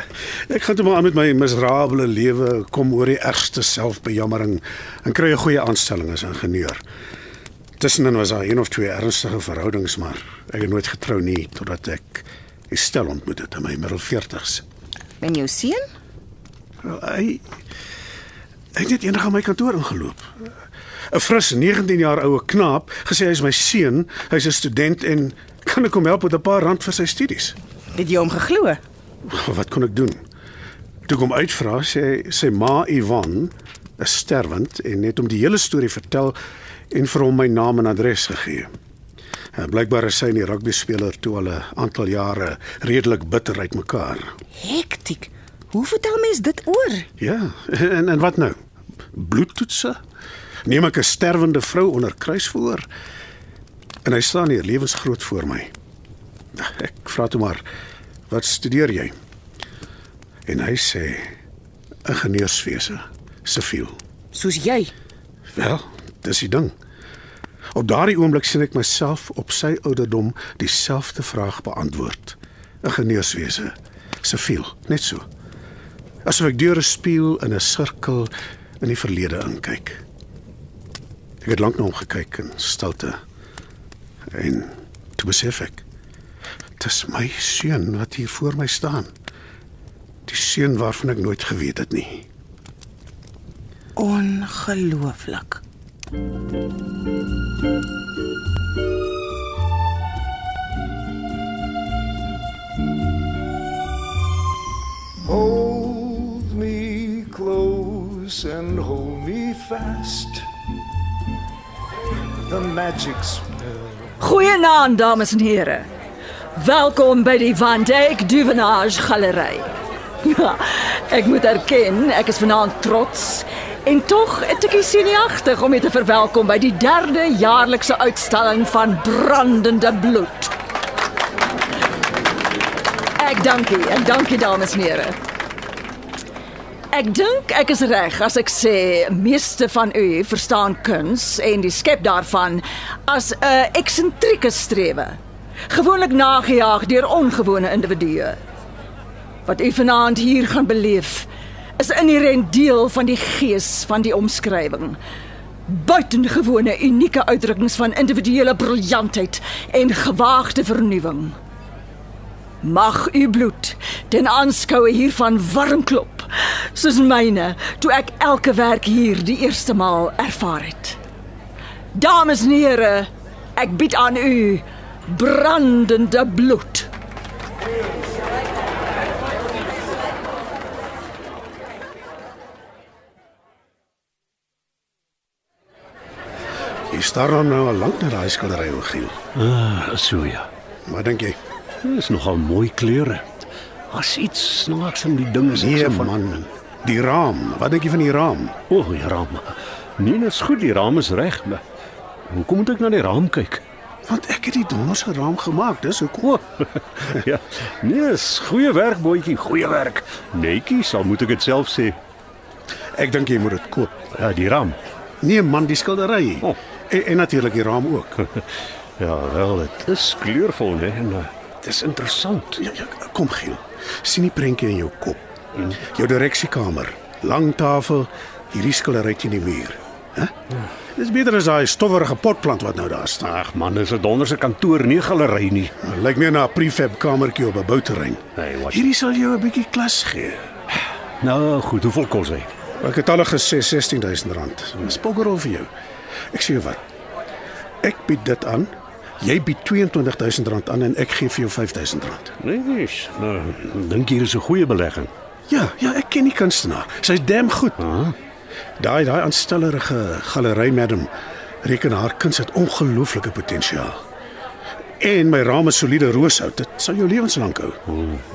ek gaan toe maar aan met my miserabele lewe kom oor die ergste selfbejammering en kry 'n goeie aanstelling as ingenieur. Tussenin was daar een of twee ernstige verhoudings, maar ek het nooit getrou nie totdat ek Estel ontmoet het in my middel 40's. En jou seun? Wel, Hy hy het net eendag aan my kantoor ingeloop. 'n Fris 19 jaar oue knaap, gesê hy is my seun, hy's 'n student en kan ek hom help met 'n paar rand vir sy studies. Het jy hom geglo? Wat kon ek doen? Toe kom uitvra sê sy ma Yvonne is sterwend en het hom die hele storie vertel en vir hom my naam en adres gegee. En blykbaar is sy en die rugby speler toe al 'n aantal jare redelik bitter uitmekaar. Hektiek. Hoe vertel mens dit oor? Ja, en en wat nou? Bloedtoetse? Neem ek 'n sterwende vrou onder kruisvoer? En hy staan hier lewensgroot voor my. Ek vra toe maar, "Wat studeer jy?" En hy sê, "Ingenieurswese, siviel." Soos jy. Wel, dis die ding. Op daardie oomblik sien ek myself op sy ouderdom dieselfde vraag beantwoord. Ingenieurswese, siviel, net so. Asof ek deur 'n spieël in 'n sirkel in die verlede inkyk. Ek het lank na hom gekyk in stilte. En toe besef ek, dis my seun wat hier voor my staan. Die seun waarvan ek nooit geweet het nie. Ongelooflik. Me close and hold me fast. The magic spell. Goeienaand dames en here. Welkom by die Van Dijk Duvenage Galery. Ja, ek moet erken, ek is vanaand trots en tog 'n tikkie senuagtig om u te verwelkom by die derde jaarlikse uitstalling van brandende bloed. Ek dank u, ek dank u dames en here. Ek dink ek is reg as ek sê meeste van u verstaan kuns en die skep daarvan as 'n eksentrieke strewe. Gewoonlik nagejaag deur ongewone individue. Wat u vanaand hier gaan beleef is 'n inherent deel van die gees van die omskrywing. Buitengewone unieke uitdrukkings van individuele briljantheid en gewaagde vernuwing. Mag u bloed ten aanskoue hiervan warm klop, soos myne toe ek elke werk hier die eerste maal ervaar het. Dames en here, ek bied aan u brandende bloed. Jy staar nou al lank na daai skildery, Giel. Ah, so ja. Wat dink jy? Dit is nogal mooi kleure. As iets snaaks in die ding is. ek Nee van- man, die raam. Wat dink jy van die raam? O, oh, die raam. Nee, dis goed, die raam is reg, hoekom moet ek na die raam kyk? Want ek het die donderse raam gemaak, dis hoekom. O, ja. Nee, is goeie werk, boetjie, goeie werk. Netjie, sal moet ek dit self sê. Ek dink jy moet dit koop. Ja, die raam. Nee man, die skildery. Oh. En, en natuurlik die raam ook. Ja, wel, dit is kleurvol, hè. En uh, dit is interessant. Ja, ja, kom Giel. Sien die prentjie in jou kop. Jou direksiekamer, lang tafel, hierdie skildery teen die muur. Hæ? Dis beter as daai stowwerige potplant wat nou daar staan. Ag man, dis 'n donderse kantoor, nie galery nie. Dit lyk meer na 'n prefab kamertjie op 'n bouterrein. Hey, wat? Hierdie sal jou 'n bietjie klas gee. Nou, goed, hoeveel kos hy? Ek het al gesê 16000 rand. Dis poggerol vir jou. Ek sê wat. Ek bied dit aan. Jy bied 22000 rand aan en ek gee vir jou 5000 rand. Nee, nee. Nou, dink hier is 'n goeie belegging. Ja, ja, ek ken die kunstenaar. Sy's damn goed. Daai daai aanstellerige galery madam reken haar kuns het ongelooflike potensiaal. En my raam is soliede rooshout. Dit sal jou lewenslank hou.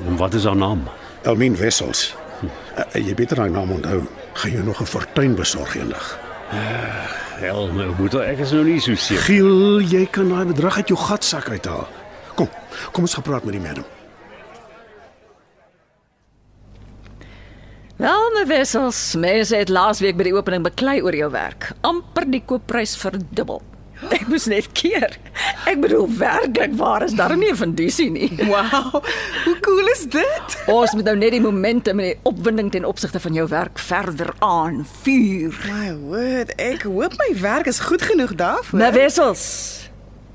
En wat is haar naam? Elmien Wessels. Uh, jy beter daai naam onthou. Gaan jou nog 'n fortuin besorg eendag. Hel, nou moet ek is nou nie so seker. Giel, jy kan daai bedrag uit jou gatsak uithaal. Kom, kom ons gaan praat met die madam. Wel, my wessels, mense het laasweek by die opening beklei oor jou werk. amper die koopprys verdubbel. Ek moes net keer. Ek bedoel werklik waar is daar nie 'n fundisie nie. Wow. Hoe cool is dit? Ons moet nou net die momentum en die opwinding ten opsigte van jou werk verder aanvuur. My word, ek hoop my werk is goed genoeg daarvoor. My wessels.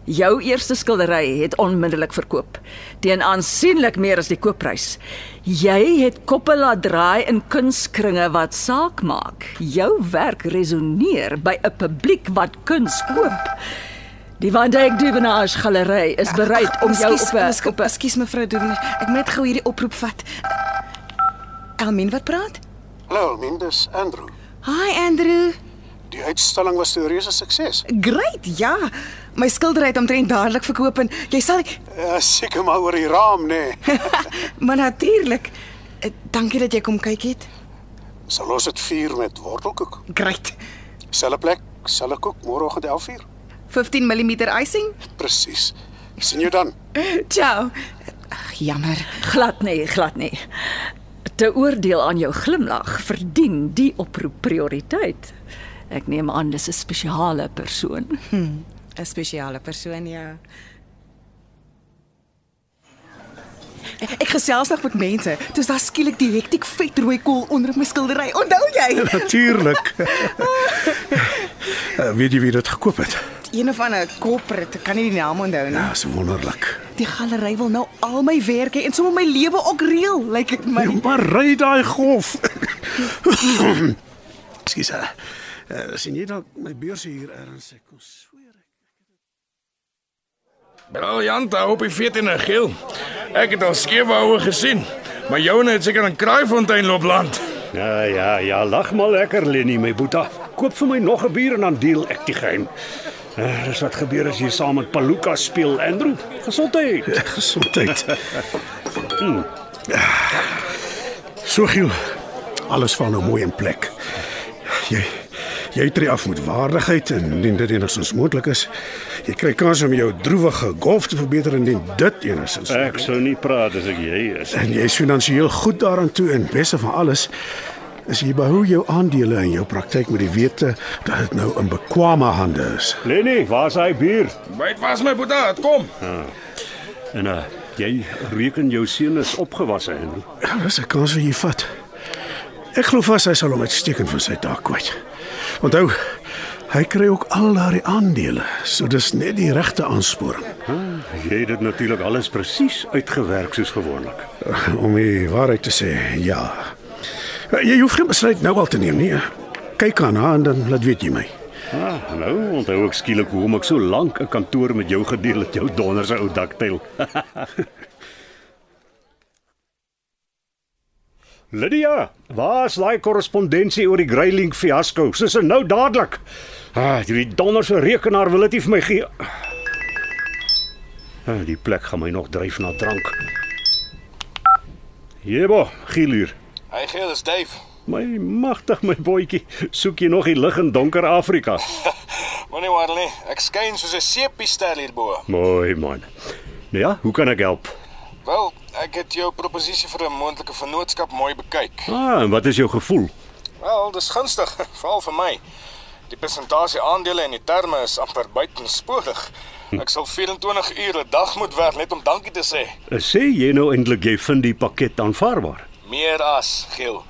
Jou eerste skildery het onmiddellik verkoop teen aansienlik meer as die koopprys. Jy het koppe laat draai in kunskringe wat saak maak. Jou werk resoneer by 'n publiek wat kuns koop. Die Van Dyck Duvenage Galery is bereid om jou op 'n op 'n Ekskuus mevrou Doewener, ek moet gou hierdie oproep vat. Elmien wat praat? Hallo, Mindes Andrew. Hi Andrew. Die uitstalling was 'n reuse sukses. Great, ja. My skildery het omtrent dadelik verkoop en jy sal Ja, seker maar oor die raam, nê. Nee. maar natuurlik. Eh, Dankie dat jy kom kyk het. Sal ons dit vier met wortelkoek. Great. Selfe plek, selfe koek, môreoggend 11:00. 15 mm icing. Presies. Sien jou dan. Ciao. Ag, jammer. glad nie, glad nie. Te oordeel aan jou glimlag verdien die oproep prioriteit. Ek neem aan dis 'n spesiale persoon. 'n Spesiale persoon, ja. Ek gesels nog met mense. Dis daar skielik die hektiek vet rooi kool onder op my skildery. Onthou jy? Natuurlik. uh, weet jy wie dit gekoop het? Een of ander corporate, ek kan nie die naam onthou nie. Ja, is wonderlik. Die galery wil nou al my werk hê en sommer my lewe ook reël, lyk like dit my. Ja, maar ry daai golf. Ekskuus. Uh, sien jy dalk my beursie hier ergens? Ek kon sweer ek. Briljant, op die 14 geel. Ek het al skeewhoue gesien, maar joune het seker in Kraaifontein loop land. Ja, ja, ja, lag maar lekker Lenny, my boetie. Koop vir my nog 'n bier en dan deel ek die geheim. Uh, dis wat gebeur as jy saam met Paluka speel, Andrew. Gesondheid. Gesondheid. hmm. So Giel. Alles val nou mooi in plek. Jy jy tree af met waardigheid en indien dit enigstens moontlik is, jy kry kans om jou droewige golf te verbeter indien dit enigstens. Ek sou nie praat as ek jy is. En jy is finansiëel goed daaraan toe en beste van alles is jy behou jou aandele in jou praktyk met die wete dat dit nou in bekwame hande is. Lenny, waar's hy bier? Byt was my boetie, kom. En uh, jy reken jou seun is opgewasse, Andrew. Ja, dis 'n kans wat jy vat. Ek glo vas hy sal hom uitstekend van sy taak kwyt. Onthou, hy kry ook al daardie aandele, so dis net die regte aansporing. Jy het dit natuurlik alles presies uitgewerk soos gewoonlik. Om die waarheid te sê, ja. Jy hoef geen besluit nou al te neem nie. Kyk aan haar en dan laat weet jy my. Ah, nou onthou ek skielik hoekom ek so lank 'n kantoor met jou gedeel het, jou donderse ou daktyl. Lydia, waar's daai korrespondensie oor die Greylink fiasco? Dis nou dadelik. Ah, hierdie donderse rekenaar wil dit nie vir my gee. Ah, die plek gaan my nog dryf na drank. Jebo, Gielier. Hy gee dis Dave. My magtig my boetjie, soek jy nog die lig in donker Afrika? Moenie worry nie. Ek skyn soos 'n seepie-ster hierbo. Mooi man. Nou ja, hoe kan ek help? Wel, ek het jou proposisie vir 'n moontlike vennootskap mooi bekyk. Ah, en wat is jou gevoel? Wel, dis gunstig, veral vir my. Die persentasie aandele en die terme is amper buitensporig. Ek sal 24 ure 'n dag moet werk net om dankie te sê. Sê jy nou eintlik jy vind die pakket aanvaarbaar? Meer as, Giel.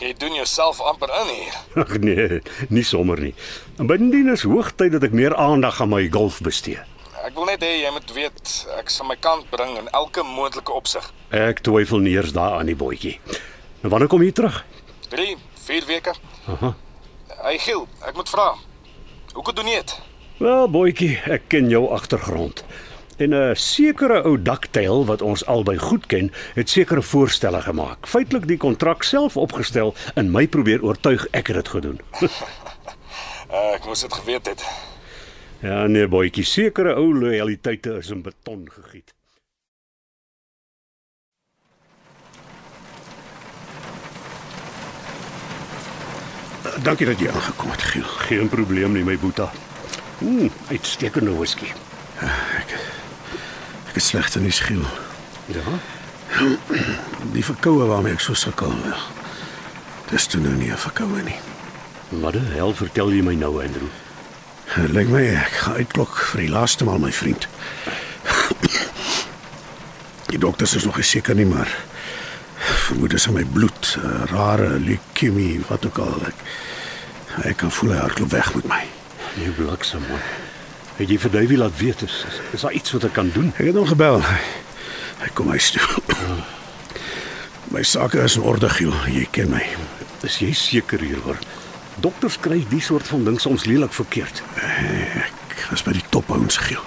Jy doen jouself amper in hier. Ag nee, nie sommer nie. En bindien is hoogtyd dat ek meer aandag aan my golf bestee. Ek wil net hê jy moet weet ek sal my kant bring in elke moontlike opsig. Ek twyfel nie eers daaraan die boetjie. En wanneer kom jy terug? 3, 4 weke. Aha. Hey Giel, ek moet vra. Hoe doen jy dit? Wel, boetjie, ek ken jou agtergrond. En 'n sekere ou daktyl wat ons albei goed ken, het sekere voorstelle gemaak. Feitelik die kontrak self opgestel en my probeer oortuig ek het dit gedoen. Uh, ek moes dit geweet het. Ja nee, boetjie, sekere ou loyaliteite is in beton gegiet. Dankie dat jy aangekom het, Giel. Geen probleem nie, my boeta. Ooh, uitstekende whisky. Ek is slegte nuus, Giel. Ja. Die verkoue waarmee ek so sukkel. Dis toe nou nie 'n verkoue nie. Wat die hel vertel jy my nou, Andrew? Lyk my ek gaan uitklok vir die laaste maal, my vriend. Die dokters is nog nie seker nie, maar vermoed is in my bloed, 'n rare leukemie, wat ook al. Ek, ek kan voel hy hardloop weg met my. Nee, bliksem man. Het jy vir Davey laat weet is, is, is daar iets wat ek kan doen? Ek het hom gebel. Hy, kom huis toe. My sake is in orde, Giel. Jy ken my. Is jy seker hieroor? Dokters kry die soort van ding soms lelik verkeerd. Ek was by die topouens, Giel.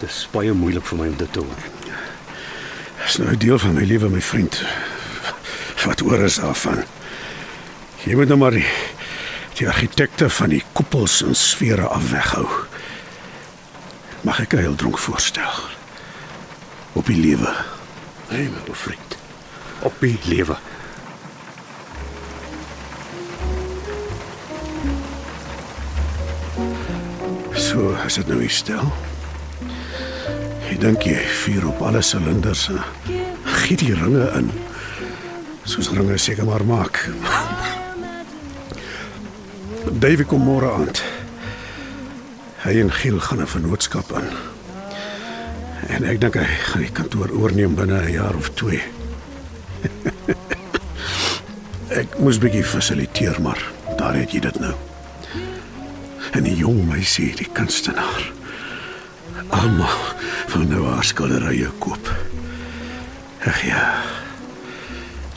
Dis baie moeilik vir my om dit te hoor. Dis nou 'n deel van my lewe, my vriend. Wat oor is daarvan? Jy moet nou maar die, die argitekte van die koepels en sfere af weghou. Mag ek 'n heel dronk voorstel? Op die lewe. Nee, my vriend. Op die lewe. So as dit nou hier stel. Ek dink jy vuur op alle silinders. Giet die ringe in. Soos ringe seker maar maak. David kom môre aand. Hy en Giel gaan 'n vennootskap aan. En ek dink hy gaan die kantoor oorneem binne 'n jaar of 2. ek moes bietjie fasiliteer, maar daar het jy dit nou. En die jong meisie, die kunstenaar. Almal van nou haar skilderye koop. Ag ja.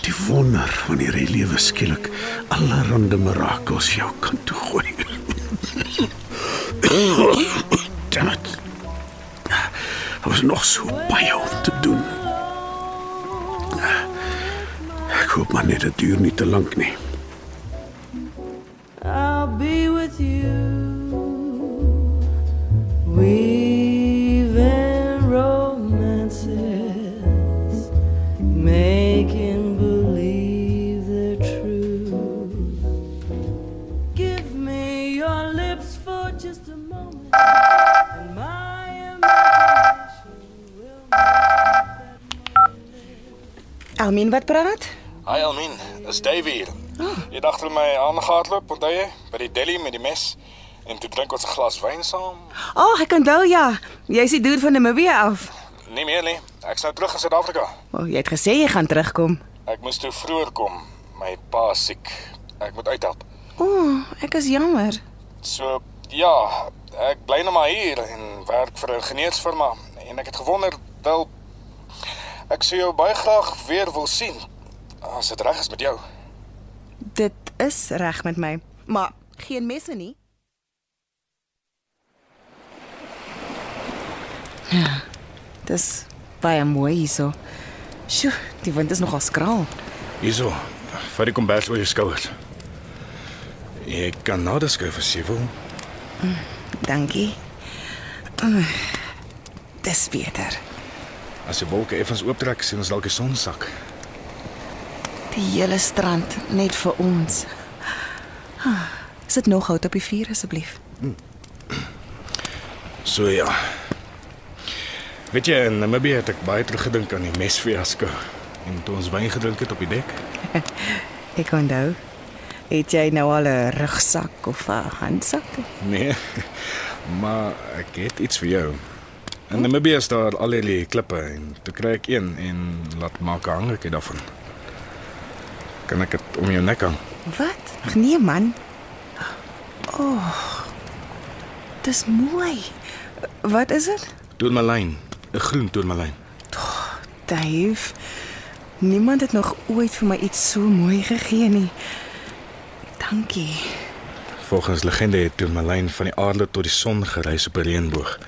Die wonder wanneer hy lewe skielik allerhande mirakels jou kan toegooi. Damn it. Daar was nog so baie om te doen. Ek hoop maar net dit duur nie te lank nie. I'll be with you. Weaving romances, making believe they're true. Give me your lips for just a moment, and my imagination will Almin wat praat? Hi Almin, dis Dave hier. Jy dacht vir my aangehardloop, onthou jy? By die deli met die mes. En toe drink ons 'n glas wyn saam. O, oh, ek onthou ja. Jy's die duur van Namibië af. Nie meer nie. Ek's nou terug in Suid-Afrika. O, oh, jy het gesê jy gaan terugkom. Ek moes toe vroeër kom. My pa is siek. Ek moet uithelp. O, oh, ek is jammer. So ja, ek bly nou maar hier en werk vir 'n ingenieursfirma en ek het gewonder wel ek sou jou baie graag weer wil sien. As dit reg is met jou. Dit is reg met my, maar geen messe nie. Ja. Dis baie mooi hierso. Sjoe, die wind is nogal skraal. Hierso. Vat die kombers oor jou skouers. Ek kan nader skuif as jy wil. Dankie. Mm, Dis beter. As die wolke effens ooptrek, sien ons dalk die son sak. Die hele strand net vir ons. Ah, Sit nog hout op die vuur asseblief. So ja. Weet jy, in Namibië het ek baie teruggedink aan die mesfiasco en toe ons wyn gedrink het op die dek. Ek onthou. Het jy nou al 'n rugsak of 'n handsak? Nee. Maar ek het iets vir jou. In Namibië is daar al hierdie klippe en toe kry ek een en laat maak 'n hangertjie daarvan. Kan ek dit om jou nek hang? Wat? Ag nee man. O. Oh, dis mooi. Wat is dit? Tourmalyn, 'n groen tourmalyn. Dave. Niemand het nog ooit vir my iets so mooi gegee nie. Dankie. Volgens legende het tourmalyn van die aarde tot die son gereis op 'n reënboog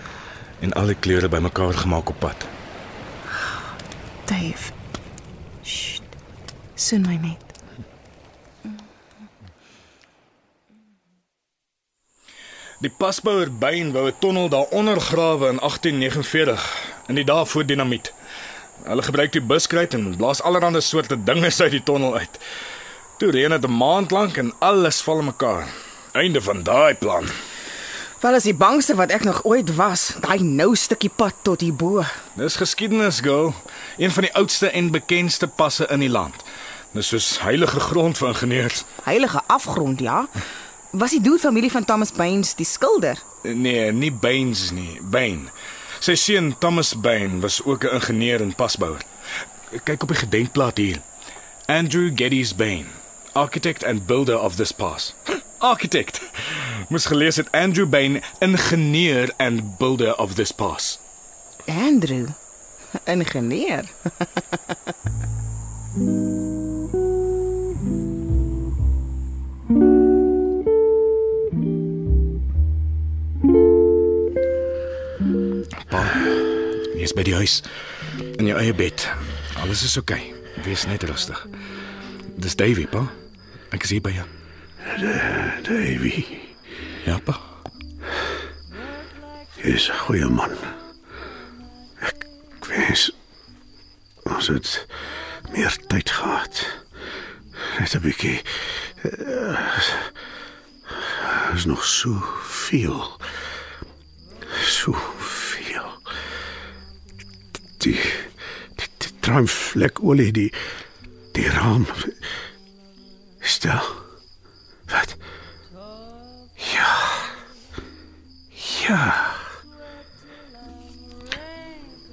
en al die kleure bymekaar gemaak op pad. Dave. Sst. Soen my net. Die pasbouer Bain wou 'n tonnel daaronder grawe in 1849 in die dae voor dinamiet. Hulle gebruik die buskruit en blaas allerlei soorte dinge uit die tonnel uit. Toe reën dit 'n maand lank en alles val mekaar. Einde van daai plan. Wel as die bangste wat ek nog ooit was, daai nou stukkie pad tot hier bo. Dis geskiedenis, girl. Een van die oudste en bekendste passe in die land. Dis soos heilige grond vir ingenieurs. Heilige afgrond, ja. Was die dude familie van Thomas Baines die skilder? Nee, nie Baines nie, Bain. Sy seun Thomas Bain was ook 'n ingenieur en pasbouer. Kyk op die gedenkplaat hier. Andrew Geddes Bain, architect and builder of this pass. Architect. Moes gelees het Andrew Bain, ingenieur and builder of this pass. Andrew. Ingenieur. Pa, jy's by die huis in jou eie bed. Alles is oukei. Okay. Wees net rustig. Dis Davey, pa. Ek is hier by jou. Davy, Ja, pa. jy's 'n goeie man. Ek wens ons het meer tyd gehad. Net 'n bietjie. Uh, is nog so veel. So. Die die, die truimvlek olie die die raam. Stel. Wat? Ja. Ja.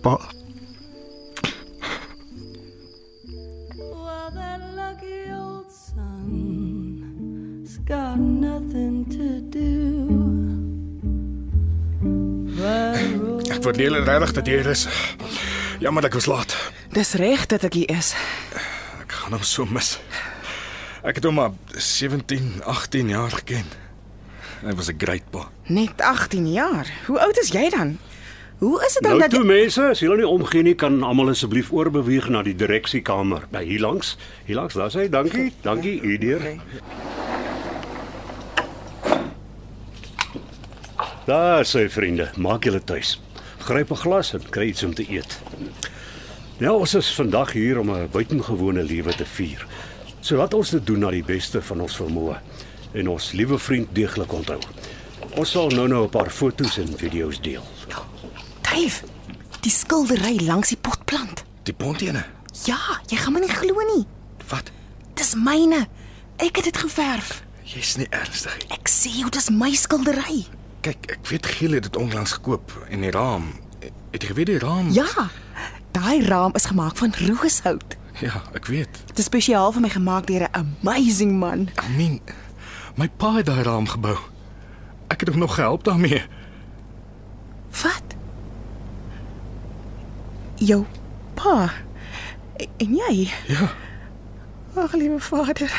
Pa, Well, that lucky old sun's got nothing to do. Ek waardeer regtig dat jy hier is. Jammer dat ek was laat. Dis reg dat ek hier is. Ek gaan hom so mis. Ek het hom maar 17, 18 jaar geken. Hy was 'n great pa. Net 18 jaar. Hoe oud is jy dan? Hoe is dit dan Nou dat toe mense, as julle nie omgee nie, kan almal asseblief oorbeweeg na die direksiekamer by hier langs. Hier langs, daar's hy. Dankie. Dankie, u deur. Daar sê vriende, maak julle tuis. Gryp 'n glas en kry iets om te eet. Nou ons is vandag hier om 'n buitengewone lewe te vier. So laat ons dit doen na die beste van ons vermoë en ons liewe vriend deeglik onthou. Ons sal nou-nou 'n paar foto's en video's deel. Dave, die skildery langs die potplant. Die pontene. Ja, jy gaan my nie glo nie. Wat? Dis myne. Ek het dit geverf. Jy's nie ernstig nie. Ek sê jou, dis my skildery. Kyk, ek weet Giel het dit onlangs gekoop en die raam. Het jy geweet die raam? Ja. Daai raam is gemaak van rooshout. Ja, ek weet. Dit is spesiaal vir my gemaak deur 'n amazing man. Ek meen, my pa het daai raam gebou. Ek het hom nog gehelp daarmee. Wat? Jou pa. En jy? Ja. Ag, liewe vader.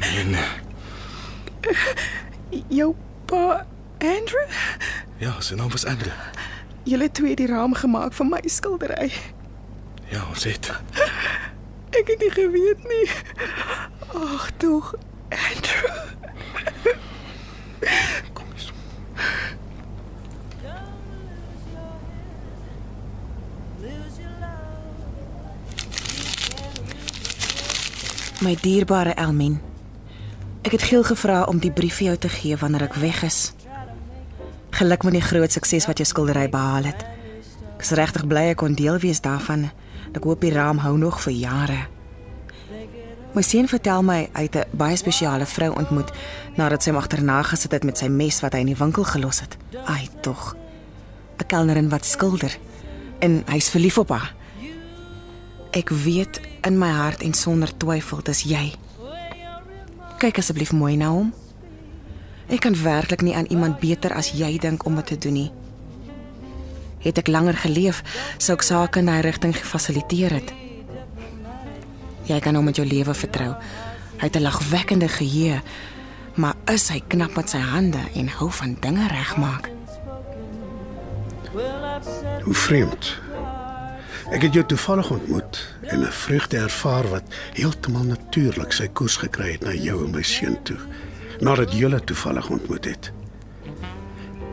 En Jou pa, Andrew? ja, sy naam was Andrew. Julle twee het die raam gemaak vir my skildery. Ja, ons het. Ek het nie geweet nie. Ag tog, Andrew. My dierbare Elmien. Ek het Giel gevra om die brief vir jou te gee wanneer ek weg is. Geluk met die groot sukses wat jou skildery behaal het. Ek is regtig bly ek kon deel wees daarvan. Ek hoop die raam hou nog vir jare. My seun vertel my hy het 'n baie spesiale vrou ontmoet nadat sy hom agterna gesit het met sy mes wat hy in die winkel gelos het. Ai tog. 'n Kelnerin wat skilder en hy's verlief op haar. Ek weet in my hart en sonder twyfel dis jy. Kyk asseblief mooi na hom. Ek kan werklik nie aan iemand beter as jy dink om dit te doen nie. Het ek langer geleef, sou ek sake in daai rigting gefasiliteer het. Jy kan hom met jou lewe vertrou. Hy het 'n lagwekkende geheue, maar is hy knap met sy hande en hou van dinge regmaak. Hoe vreemd. Ek het jou toevallig ontmoet en 'n vreugde ervaar wat heeltemal natuurlik sy koers gekry het na jou en my seun toe, nadat julle toevallig ontmoet het.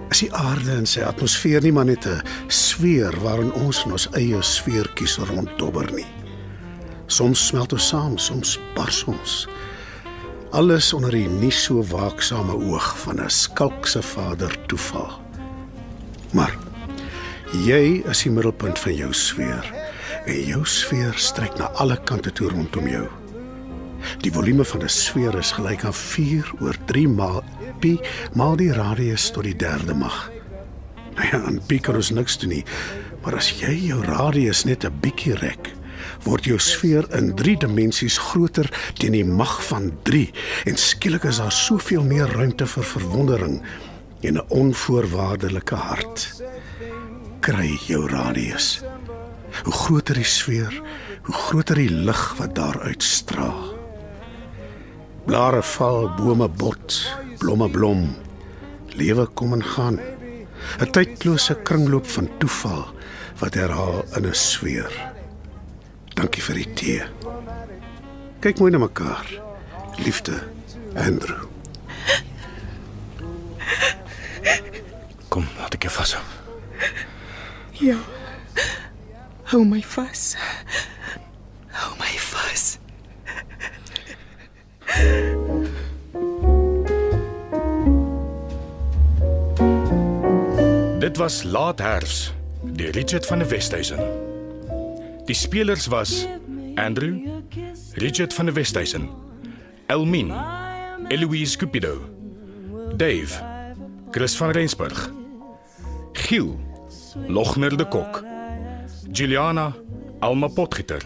Is die aarde en sy atmosfeer nie maar net 'n sfeer waarin ons in ons eie sfeertjies ronddobber nie. Soms smelt ons saam, soms bars ons. Alles onder die nie so waaksame oog van 'n skalkse vader toeval. Maar jy is die middelpunt van jou sfeer en jou sfeer strek na alle kante toe rondom jou. Die volume van 'n sfeer is gelyk aan 4 oor 3 maal pi maal die radius tot die derde mag. Nou ja, aan pi kan ons niks doen nie, maar as jy jou radius net 'n bietjie rek, word jou sfeer in 3 dimensies groter teen die mag van 3 en skielik is daar soveel meer ruimte vir verwondering en 'n onvoorwaardelike hart. Kry jou radius. Hoe groter die sfeer, hoe groter die lig wat daaruit straal. Blare val, bome bot, blomme blom. Lewe kom en gaan. 'n Tydlose kringloop van toeval wat herhaal in 'n sfeer. Dankie vir die tee. Kyk mooi na mekaar. Liefde, Andrew. Kom, laat ek jou vashou. Ja. Hou my vas. Hou my vas. Dit was Laat Herfs deur Richard van der Westhuizen. Die spelers was Andrew, Richard van der Westhuizen, Elmin, Eloise Cupido, Dave, Chris van Rensburg, Giel, Logner de Kok, Juliana, Alma Potgieter,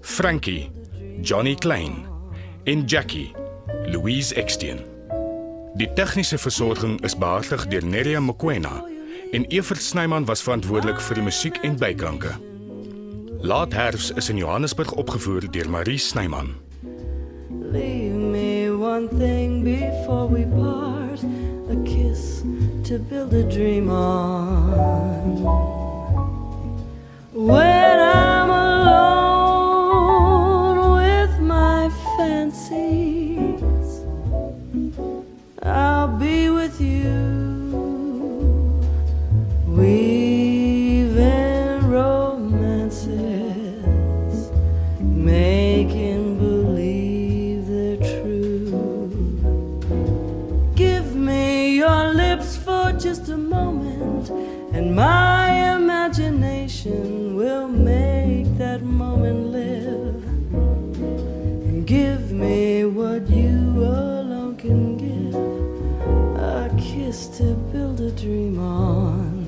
Frankie, Johnny Klein en Jackie, Louise Exteen. Die tegniese versorging is behartig deur Neria Mkwena en Evert Snyman was verantwoordelik vir die musiek en byklanke. Laat Herfs is in Johannesburg opgevoer deur Marie Snyman. Leave me one thing before we part to build a dream on. When I'm alone dream on.